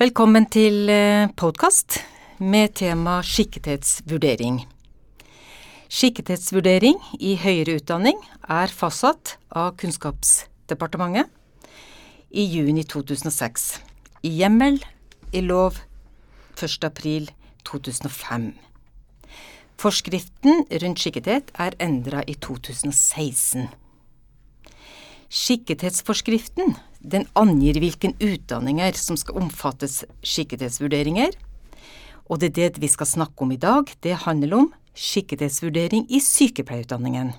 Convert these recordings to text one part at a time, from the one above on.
Velkommen til podkast med tema skikkethetsvurdering. Skikkethetsvurdering i høyere utdanning er fastsatt av Kunnskapsdepartementet i juni 2006, i hjemmel i lov 1. april 2005. Forskriften rundt skikkethet er endra i 2016. Skikkethetsforskriften den angir hvilke utdanninger som skal omfattes skikkethetsvurderinger. Og det er det vi skal snakke om i dag. Det handler om skikkethetsvurdering i sykepleierutdanningen.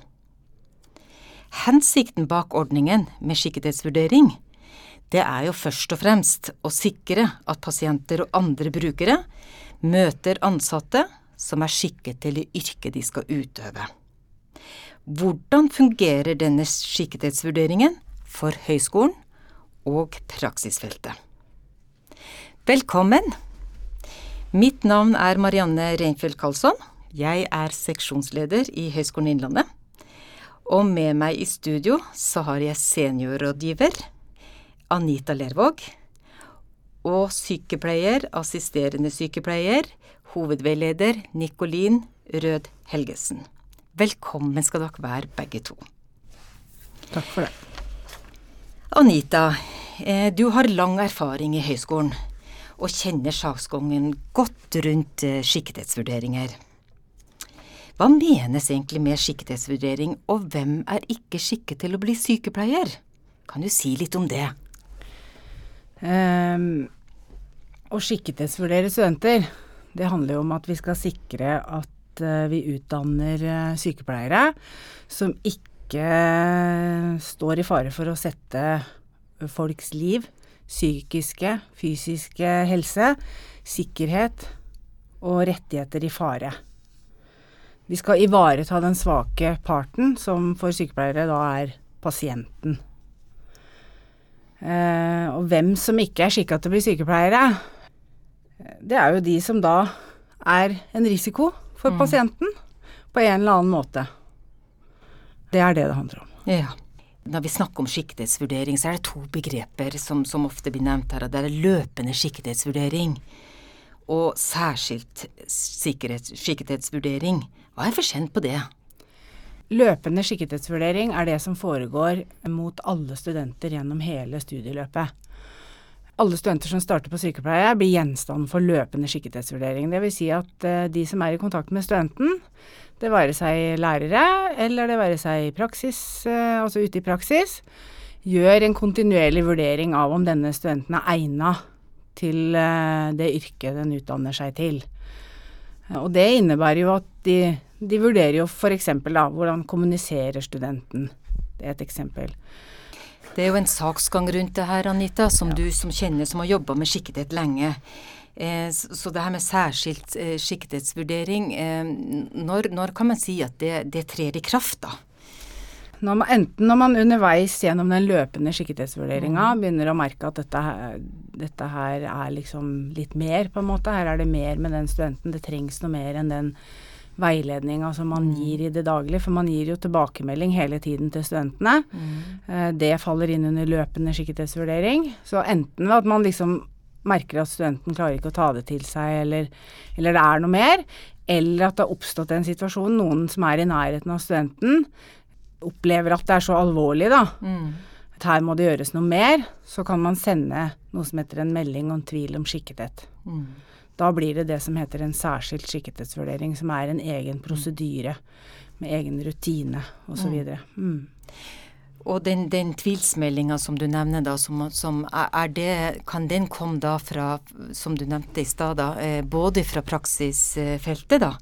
Hensikten bak ordningen med skikkethetsvurdering, det er jo først og fremst å sikre at pasienter og andre brukere møter ansatte som er skikket til det yrket de skal utøve. Hvordan fungerer denne skikkethetsvurderingen for høyskolen og praksisfeltet? Velkommen! Mitt navn er Marianne Reinfeldt Karlsson. Jeg er seksjonsleder i Høgskolen Innlandet. Og med meg i studio så har jeg seniorrådgiver Anita Lervåg. Og sykepleier, assisterende sykepleier, hovedveileder Nikolin Rød Helgesen. Velkommen skal dere være, begge to. Takk for det. Anita, eh, du har lang erfaring i høyskolen og kjenner saksgangen godt rundt eh, skikkethetsvurderinger. Hva menes egentlig med skikkethetsvurdering, og hvem er ikke skikket til å bli sykepleier? Kan du si litt om det? Um, å skikkethetsvurdere studenter, det handler jo om at vi skal sikre at Eh, vi utdanner sykepleiere som ikke står i fare for å sette folks liv, psykiske, fysiske helse, sikkerhet og rettigheter i fare. Vi skal ivareta den svake parten, som for sykepleiere da er pasienten. Eh, og hvem som ikke er skikka til å bli sykepleiere, det er jo de som da er en risiko for mm. pasienten på en eller annen måte. Det er det det handler om. Ja. Når vi snakker om skikkethetsvurdering, så er det to begreper som, som ofte blir nevnt her. Det er løpende skikkethetsvurdering og særskilt sikkerhetsvurdering. Hva er forskjellen på det? Løpende sikkerhetsvurdering er det som foregår mot alle studenter gjennom hele studieløpet alle studenter som starter på sykepleie, blir gjenstand for løpende skikkethetsvurdering. Dvs. Si at uh, de som er i kontakt med studenten, det være seg lærere eller det være seg praksis, uh, altså ute i praksis, gjør en kontinuerlig vurdering av om denne studenten er egna til uh, det yrket den utdanner seg til. Og det innebærer jo at de, de vurderer jo f.eks. hvordan kommuniserer studenten. Det er et eksempel. Det er jo en saksgang rundt det her, Anita, som ja. du som kjenner, som har jobba med skikkethet lenge. Eh, så det her med særskilt siktighetsvurdering, eh, når, når, kan man si at det, det trer i kraft, da? Når man, enten når man underveis gjennom den løpende skikkethetsvurderinga mm. begynner å merke at dette dette her, er liksom litt mer, på en måte. Her er det mer med den studenten. Det trengs noe mer enn den veiledninga som man mm. gir i det daglige. For man gir jo tilbakemelding hele tiden til studentene. Mm. Eh, det faller inn under løpende skikkethetsvurdering. Så enten ved at man liksom merker at studenten klarer ikke å ta det til seg, eller, eller det er noe mer, eller at det har oppstått en situasjon, noen som er i nærheten av studenten, opplever at det er så alvorlig, da. Mm. At her må det gjøres noe mer. Så kan man sende noe som heter en melding om tvil om skikkethet. Mm. Da blir det det som heter en særskilt skikkethetsvurdering, som er en egen prosedyre med egen rutine osv. Mm. Og den, den tvilsmeldinga som du nevner, da, som, som det, kan den komme da fra, som du nevnte i stad, eh, både fra praksisfeltet, da.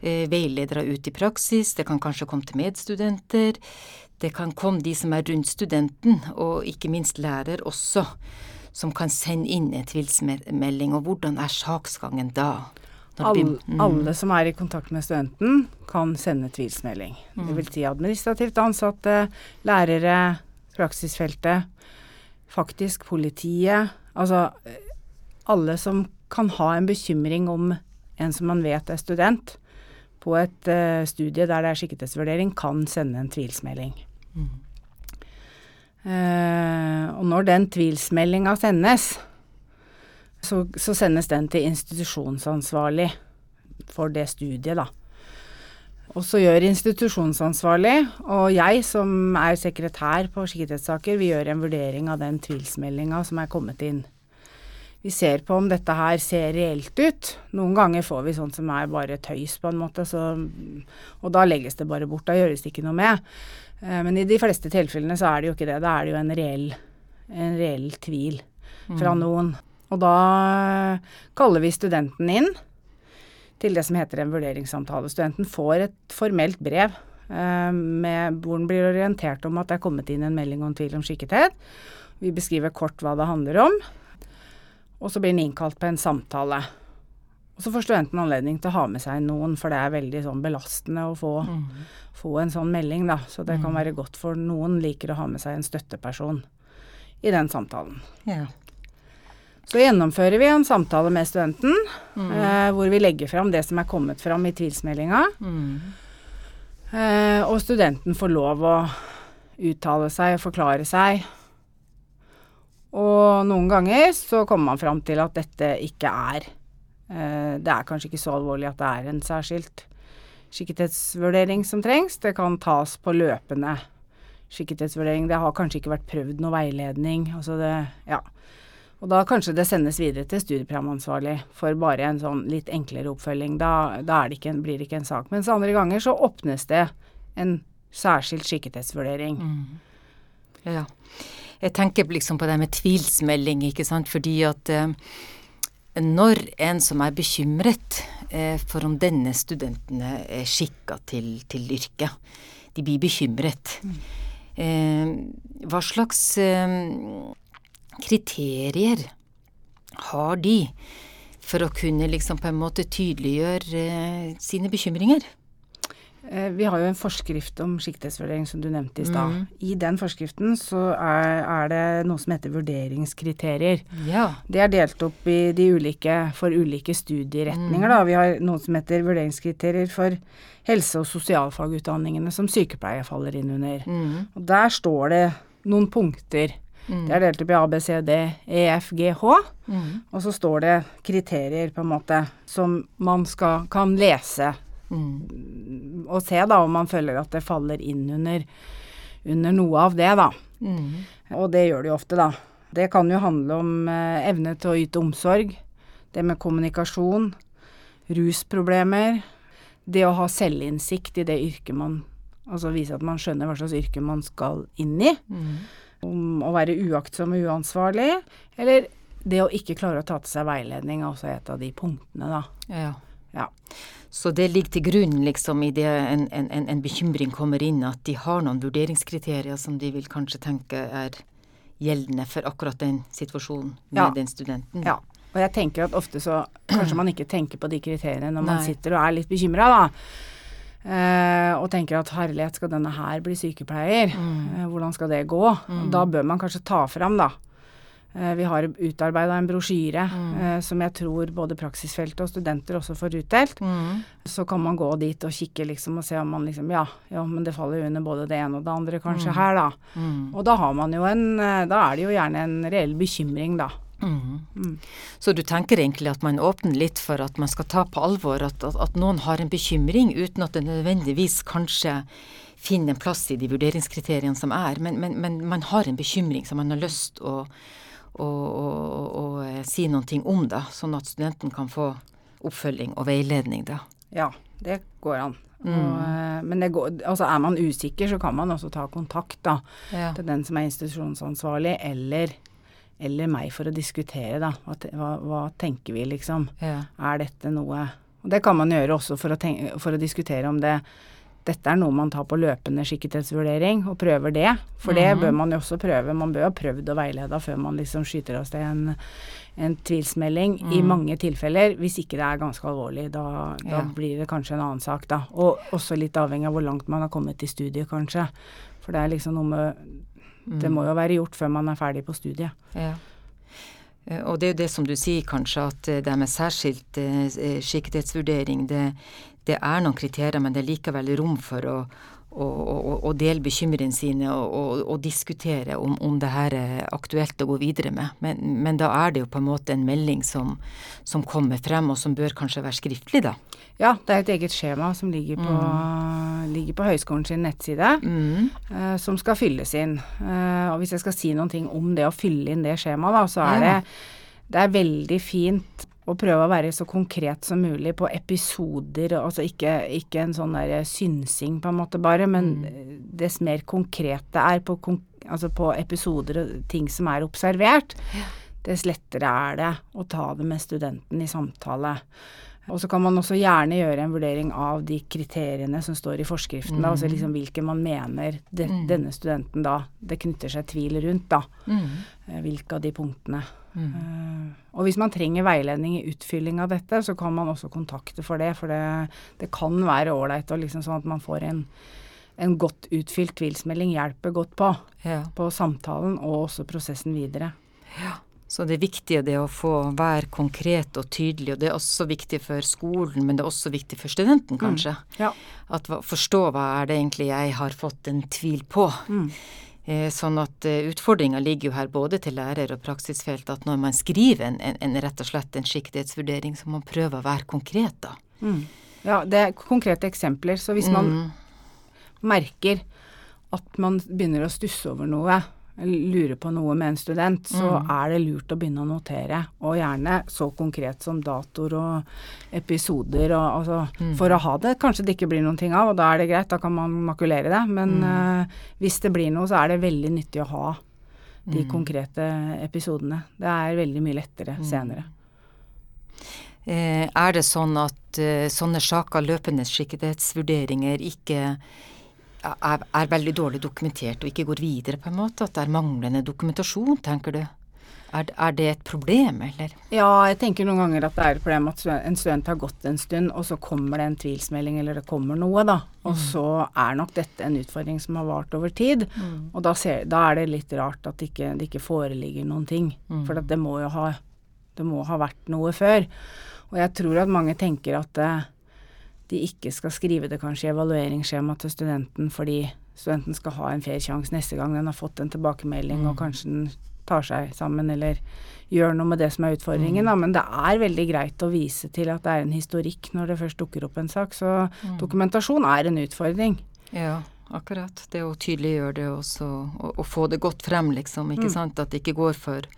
Eh, veiledere ut i praksis, det kan kanskje komme til medstudenter. Det kan komme de som er rundt studenten, og ikke minst lærer også som kan sende inn en tvilsmelding, og hvordan er saksgangen da? All, mm. Alle som er i kontakt med studenten, kan sende tvilsmelding. Mm. Det vil si administrativt ansatte, lærere, praksisfeltet, faktisk politiet. Altså alle som kan ha en bekymring om en som man vet er student, på et uh, studie der det er skikkethetsvurdering, kan sende en tvilsmelding. Mm. Uh, og når den tvilsmeldinga sendes, så, så sendes den til institusjonsansvarlig for det studiet, da. Og så gjør institusjonsansvarlig, og jeg som er sekretær på sikkerhetssaker, vi gjør en vurdering av den tvilsmeldinga som er kommet inn. Vi ser på om dette her ser reelt ut. Noen ganger får vi sånn som er bare tøys, på en måte, så, og da legges det bare bort. Da gjøres det ikke noe med. Eh, men i de fleste tilfellene så er det jo ikke det. Da er det jo en reell, en reell tvil fra Mm. noen. Og da kaller vi studenten inn til det som heter en vurderingssamtale. Studenten får et formelt brev eh, med, hvor den blir orientert om at det er kommet inn en melding om tvil om skikkethet. Vi beskriver kort hva det handler om, og så blir den innkalt på en samtale. Og så får studenten anledning til å ha med seg noen, for det er veldig sånn belastende å få, Mm. få en sånn melding, da. Så det kan være godt for noen liker å ha med seg en støtteperson i den samtalen. Ja. Så gjennomfører vi en samtale med studenten, Mm. eh, hvor vi legger fram det som er kommet fram i tvilsmeldinga. Mm. Eh, og studenten får lov å uttale seg og forklare seg. Og noen ganger så kommer man fram til at dette ikke er eh, Det er kanskje ikke så alvorlig at det er en særskilt skikkethetsvurdering som trengs. Det kan tas på løpende skikkethetsvurdering. Det har kanskje ikke vært prøvd noe veiledning. Altså det, ja. Og da kanskje det sendes videre til studieprogramansvarlig for bare en sånn litt enklere oppfølging. Da, da er det ikke en, blir det ikke en sak. Mens andre ganger så åpnes det en særskilt skikkethetsvurdering. Mm. Ja. Jeg tenker liksom på det med tvilsmelding, ikke sant, fordi at eh, når en som er bekymret eh, for om denne studenten er skikka til, til yrket, de blir bekymret. Eh, hva slags eh, kriterier har de for å kunne liksom på en måte tydeliggjøre eh, sine bekymringer? Eh, Vi har jo en forskrift om siktighetsvurdering som du nevnte i stad. Mm. I den forskriften så er, er det noe som heter vurderingskriterier. Ja. Det er delt opp i de ulike, for ulike studieretninger. Da. Vi har noe som heter vurderingskriterier for helse- og sosialfagutdanningene som sykepleier faller inn under. Mm. Og der står det noen punkter. Mm. Det er delt opp i A, B, C, D, E, F, G, H. Mm. Og så står det kriterier, på en måte, som man skal, kan lese Mm. og se da om man føler at det faller inn under, under noe av det, da. Mm. Og det gjør det jo ofte, da. Det kan jo handle om eh, evne til å yte omsorg, det med kommunikasjon, rusproblemer, det å ha selvinnsikt i det yrket man Altså vise at man skjønner hva slags yrke man skal inn i. Mm. Om å være uaktsom og uansvarlig, eller det å ikke klare å ta til seg veiledning er også et av de punktene, da. Ja. Ja. Så det ligger til grunn liksom i det en, en, en, en bekymring kommer inn, at de har noen vurderingskriterier som de vil kanskje tenke er gjeldende for akkurat den situasjonen med Ja. den studenten. Ja. Og jeg tenker at ofte så kanskje man ikke tenker på de kriteriene når man Nei. sitter og er litt bekymra, da. Eh, og tenker at herlighet, skal denne her bli sykepleier? Eh, hvordan skal det gå? Mm. da bør man kanskje ta fram, da. Eh, vi har utarbeida en brosjyre eh, som jeg tror både praksisfeltet og studenter også får utdelt. Mm. Så kan man gå dit og kikke liksom og se om man liksom Ja, ja men det faller jo under både det ene og det andre kanskje her, da. Mm. Og da har man jo en Da er det jo gjerne en reell bekymring, da. Mm. Så du tenker egentlig at man åpner litt for at man skal ta på alvor at, at, at noen har en bekymring, uten at det nødvendigvis kanskje finner en plass i de vurderingskriteriene som er, men, men, men man har en bekymring som man har lyst å, å, å, å, si noen ting om, da, sånn at studenten kan få oppfølging og veiledning, da. Ja, det går an. Og, eh, men det går, altså er man usikker, så kan man også ta kontakt da, Ja. til den som er institusjonsansvarlig, eller, eller meg for å diskutere, da. Hva, hva, tenker vi, liksom? Ja. Er dette noe Og det kan man gjøre også for å, tenke, for å diskutere om det dette er noe man tar på løpende skikkethetsvurdering, og prøver det. For det bør man jo også prøve. Man bør ha prøvd og veileda før man liksom skyter av sted en, en tvilsmelding. I mange tilfeller, hvis ikke det er ganske alvorlig, da, da Ja. blir det kanskje en annen sak, da. Og også litt avhengig av hvor langt man har kommet i studiet, kanskje. For det er liksom noe med Det må jo være gjort før man er ferdig på studiet. Ja. Eh, Og det er jo det som du sier kanskje, at eh, det med særskilt eh, skikkethetsvurdering, det, det er noen kriterier, men det er likevel rom for å, å dele bekymringene sine og, og, og diskutere om, om, det her er aktuelt å gå videre med. Men, men, da er det jo på en måte en melding som, som, kommer frem, og som bør kanskje være skriftlig, da. Ja, det er et eget skjema som ligger på, mm. ligger på høyskolen sin nettside, mm. uh, som skal fylles inn. Uh, og hvis jeg skal si noen ting om det å fylle inn det skjemaet, da, så er ja. det, det er veldig fint og prøve å være så konkret som mulig på episoder, altså ikke, ikke en sånn der synsing på en måte bare, men mm. dess mer konkret det er på, altså på, episoder og ting som er observert, ja. dess lettere er det å ta det med studenten i samtale. Og så kan man også gjerne gjøre en vurdering av de kriteriene som står i forskriften, mm. da, altså liksom hvilke man mener de, mm. denne studenten da det knytter seg tvil rundt, da. Mm. Eh, hvilke av de punktene. Uh, og hvis man trenger veiledning i utfylling av dette, så kan man også kontakte for det, for det, det kan være ålreit liksom sånn at man får en, en godt utfylt tvilsmelding hjelper godt på. Ja. På samtalen og også prosessen videre. Ja. Så det viktige er å få være konkret og tydelig, og det er også viktig for skolen, men det er også viktig for studenten, mm. kanskje. Mm. Ja. At forstå hva er det egentlig jeg har fått en tvil på. Mm. Eh, sånn at eh, utfordringa ligger jo her både til lærer og praksisfelt, at når man skriver en, en, en rett og slett en skikkethetsvurdering, så må man prøve å være konkret, da. Mm. Ja, det er konkrete eksempler. Så hvis man mm. merker at man begynner å stusse over noe, lurer på noe med en student, så mm. er det lurt å begynne å notere. Og gjerne så konkret som datoer og episoder og altså mm. For å ha det. Kanskje det ikke blir noen ting av, og da er det greit, da kan man makulere det. Men mm. uh, hvis det blir noe, så er det veldig nyttig å ha de mm. konkrete episodene. Det er veldig mye lettere mm. senere. Eh, er det sånn at uh, sånne saker, løpende skikkethetsvurderinger, ikke er, er, veldig dårlig dokumentert og ikke går videre, på en måte? At det er manglende dokumentasjon, tenker du? Er, er, det et problem, eller? Ja, jeg tenker noen ganger at det er et problem at en student har gått en stund, og så kommer det en tvilsmelding, eller det kommer noe, da. Og mm. så er nok dette en utfordring som har vart over tid. Mm. Og da, ser, da, er det litt rart at ikke, det ikke foreligger noen ting. Mm. For det må jo ha, det må ha vært noe før. Og jeg tror at mange tenker at det, de ikke skal skrive det kanskje i evalueringsskjema til studenten fordi studenten skal ha en fair sjanse neste gang den har fått en tilbakemelding, mm. og kanskje den tar seg sammen eller gjør noe med det som er utfordringen. Mm. Da. Men det er veldig greit å vise til at det er en historikk når det først dukker opp en sak. Så mm. dokumentasjon er en utfordring. Ja, akkurat. Det å tydeliggjøre det også, og, og få det godt frem, liksom. Ikke mm. sant. At det ikke går for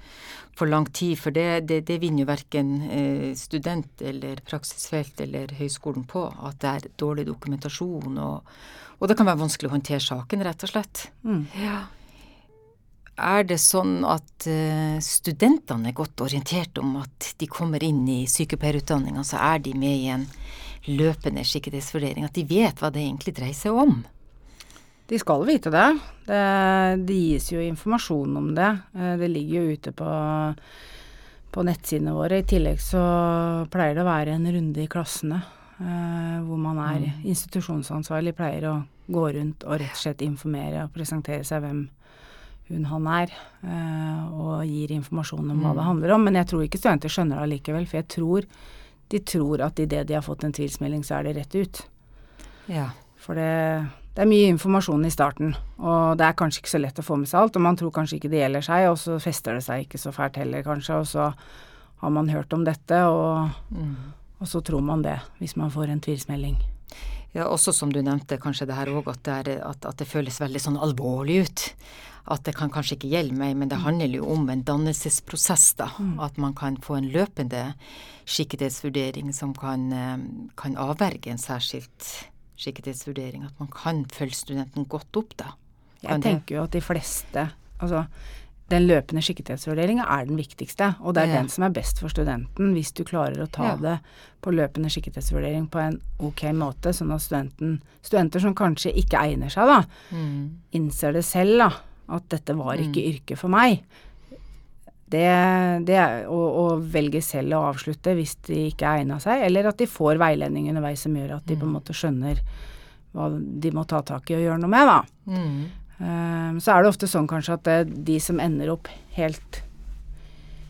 for lang tid, for det, det, det vinner jo verken eh, student eller praksisfelt eller høyskolen på, at det er dårlig dokumentasjon, og, og, det kan være vanskelig å håndtere saken, rett og slett. Mm. Ja. Er det sånn at uh, studentene er godt orientert om at de kommer inn i sykepleierutdanninga, så er de med i en løpende sikkerhetsvurdering? at de vet hva det egentlig dreier seg om? De skal vite det. det. Det gis jo informasjon om det. Eh, det ligger jo ute på, på nettsidene våre. I tillegg så pleier det å være en runde i klassene eh, hvor man er mm. institusjonsansvarlig, pleier å gå rundt og rett og slett informere og presentere seg hvem hun han er, eh, og gir informasjon om hva det mm. handler om. Men jeg tror ikke studenter skjønner det allikevel, for jeg tror de tror at idet de har fått en tvilsmelding, så er det rett ut. Ja. For det det er mye informasjon i starten, og det er kanskje ikke så lett å få med seg alt. Og man tror kanskje ikke det gjelder seg, og så fester det seg ikke så fælt heller, kanskje. Og så har man hørt om dette, og, mm. og så tror man det hvis man får en tvilsmelding. Ja, også som du nevnte, kanskje det her òg, at, at, at, det føles veldig sånn alvorlig ut. At det kan kanskje ikke gjelde meg, men det mm. handler jo om en dannelsesprosess, da. Mm. At man kan få en løpende skikkethetsvurdering som kan, eh, kan avverge en særskilt skikkethetsvurdering, at man kan følge studenten godt opp, da. Jeg tenker jo at de fleste Altså, den løpende skikkethetsvurderinga er den viktigste, og det er ja. den som er best for studenten, hvis du klarer å ta ja. det på løpende skikkethetsvurdering på en ok måte, sånn at studenten, studenter som kanskje ikke egner seg, da, mm. innser det selv, da, at dette var ikke mm. yrket for meg det, det er å, å, velge selv å avslutte hvis de ikke er egna seg, eller at de får veiledning underveis som gjør at de på en mm. måte skjønner hva de må ta tak i og gjøre noe med, da. Mm. Um, så er det ofte sånn kanskje at det, de som ender opp helt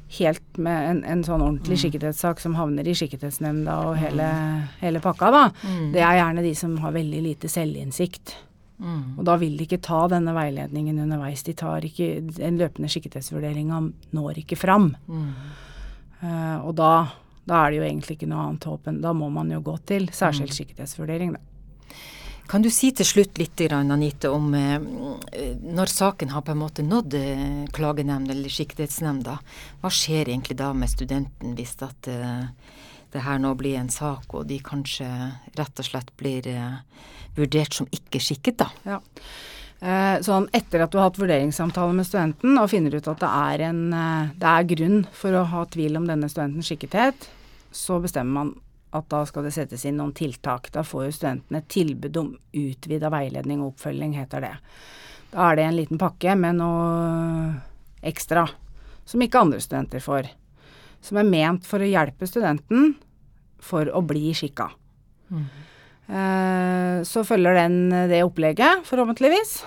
helt med en, en sånn ordentlig mm. skikkethetssak som havner i skikkethetsnemnda og hele, mm. hele pakka, da, mm. det er gjerne de som har veldig lite selvinnsikt. Og da vil de ikke ta denne veiledningen underveis. De tar ikke, En løpende skikkethetsvurdering når ikke fram. Uh, og da, da, er det jo egentlig ikke noe annet håp enn Da må man jo gå til særskilt skikkethetsvurdering, da. Kan du si til slutt litt, Anite, om eh, når saken har på en måte nådd eh, klagenemnd eller skikkethetsnemnda, hva skjer egentlig da med studenten hvis at det her nå blir en sak, og de kanskje rett og slett blir eh, vurdert som ikke skikket, da? Ja. Sånn etter at du har hatt vurderingssamtale med studenten og finner ut at det er, en, eh, det er grunn for å ha tvil om denne studentens skikkethet, så bestemmer man at da skal det settes inn noen tiltak. Da får jo studentene tilbud om utvida veiledning og oppfølging, heter det. Da er det en liten pakke med noe ekstra som ikke andre studenter får. Som er ment for å hjelpe studenten for å bli skikka. Mm. Eh, så følger den det opplegget, forhåpentligvis.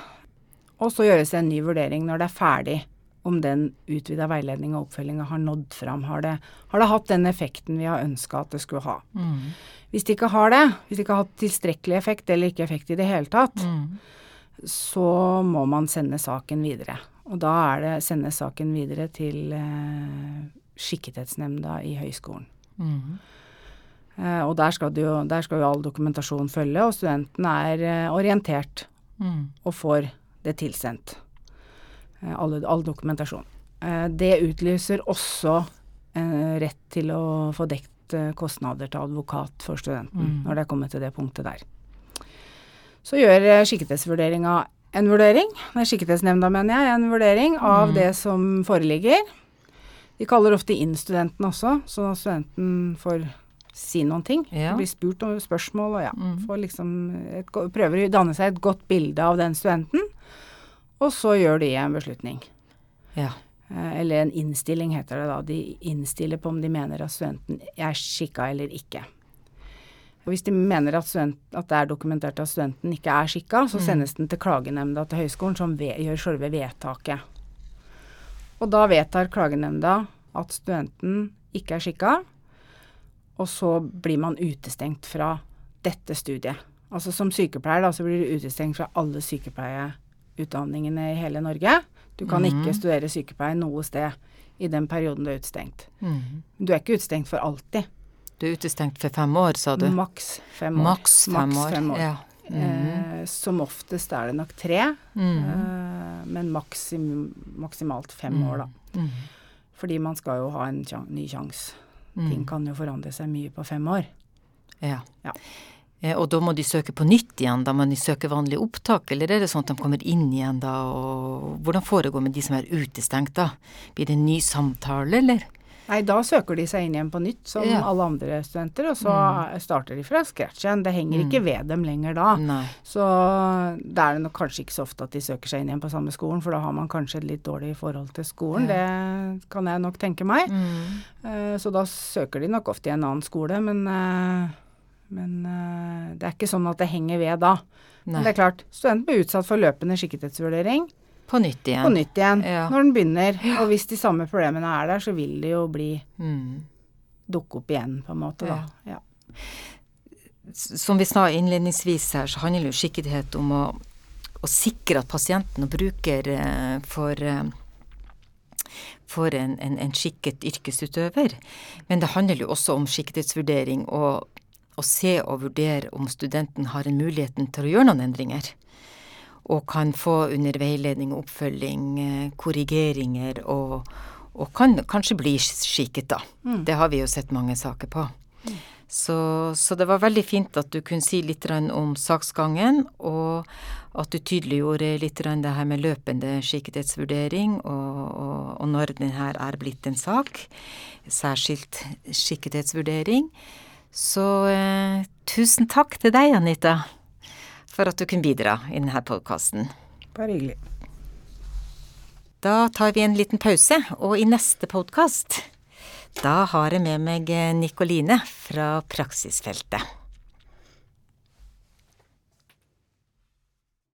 Og så gjøres det en ny vurdering når det er ferdig om den utvida veiledning og oppfølginga har nådd fram. Har det, har det, hatt den effekten vi har ønska at det skulle ha? Mm. Hvis det ikke har det, hvis det ikke har hatt tilstrekkelig effekt eller ikke effekt i det hele tatt, mm. så må man sende saken videre. Og da er det sende saken videre til eh, Skikkethetsnemnda i høyskolen. Mm. Uh, og der skal, jo, der skal, jo, all dokumentasjon følge, og studenten er uh, orientert mm. og får det tilsendt. Uh, all, all dokumentasjon. Eh, det utlyser også eh, rett til å få dekt kostnader til advokat for studenten, mm. når det er kommet til det punktet der. Så gjør skikkethetsvurderinga en vurdering, skikkethetsnemnda mener jeg, en vurdering av mm. det som foreligger. De kaller ofte inn studentene også, så studenten får si noen ting. Ja. Blir spurt om spørsmål og ja. Mm. Får liksom et, prøver å danne seg et godt bilde av den studenten. Og så gjør de en beslutning. Ja. Eh, eller en innstilling, heter det da. De innstiller på om de mener at studenten er skikka eller ikke. Og hvis de mener at, student, at, det er dokumentert at studenten ikke er skikka, så mm. sendes den til klagenemnda til høyskolen, som ved, gjør selve vedtaket. Og da vedtar klagenemnda at studenten ikke er skikka, og så blir man utestengt fra dette studiet. Altså som sykepleier da, så blir du utestengt fra alle sykepleieutdanningene i hele Norge. Du kan mm. ikke studere sykepleie noe sted i den perioden du er utestengt. Mm. Du er ikke utestengt for alltid. Du er utestengt for fem år, sa du? Maks fem år. Maks fem Max Fem år. Ja. Mm. Eh, som oftest er det nok tre, mm. eh, men maksim, maksimalt fem år, da. Mm. Fordi man skal jo ha en ny sjanse. Ting kan jo forandre seg mye på fem år. Ja. ja. Eh, og da må de søke på nytt igjen, da må de søke vanlig opptak, eller er det sånn at de kommer inn igjen da, og hvordan foregår med de som er utestengt da? Blir det en ny samtale, eller? Nei, da søker de seg inn igjen på nytt, som ja. alle andre studenter, og så mm. starter de fra scratch igjen. Det henger mm. ikke ved dem lenger da. Nei. Så da er det nok kanskje ikke så ofte at de søker seg inn igjen på samme skolen, for da har man kanskje et litt dårlig forhold til skolen. Ja. Det kan jeg nok tenke meg. Mm. Uh, så da søker de nok ofte i en annen skole, men uh, men uh, det er ikke sånn at det henger ved da. Nei. Men det er klart, studenten blir utsatt for løpende skikkethetsvurdering. På nytt igjen. På nytt igjen, ja. Når den begynner. Og hvis de samme problemene er der, så vil det jo bli mm. dukke opp igjen, på en måte, da. Ja. Som vi sa innledningsvis her, så handler jo skikkethet om å, å sikre at pasienten og bruker uh, får uh, for en, en, en, skikket yrkesutøver. Men det handler jo også om skikkethetsvurdering og å se og vurdere om studenten har en muligheten til å gjøre noen endringer. Og kan få under veiledning og oppfølging eh, korrigeringer, og, og kan kanskje bli skikket, da. Mm. Det har vi jo sett mange saker på. Mm. Så, så, det var veldig fint at du kunne si litt om saksgangen, og at du tydeliggjorde litt det her med løpende skikkethetsvurdering, og, og, og når den her er blitt en sak. Særskilt skikkethetsvurdering. Så eh, tusen takk til deg, Anita, for at du kunne bidra i denne podkasten. Bare hyggelig. Da tar vi en liten pause, og i neste podkast da har jeg med meg Nikoline fra Praksisfeltet.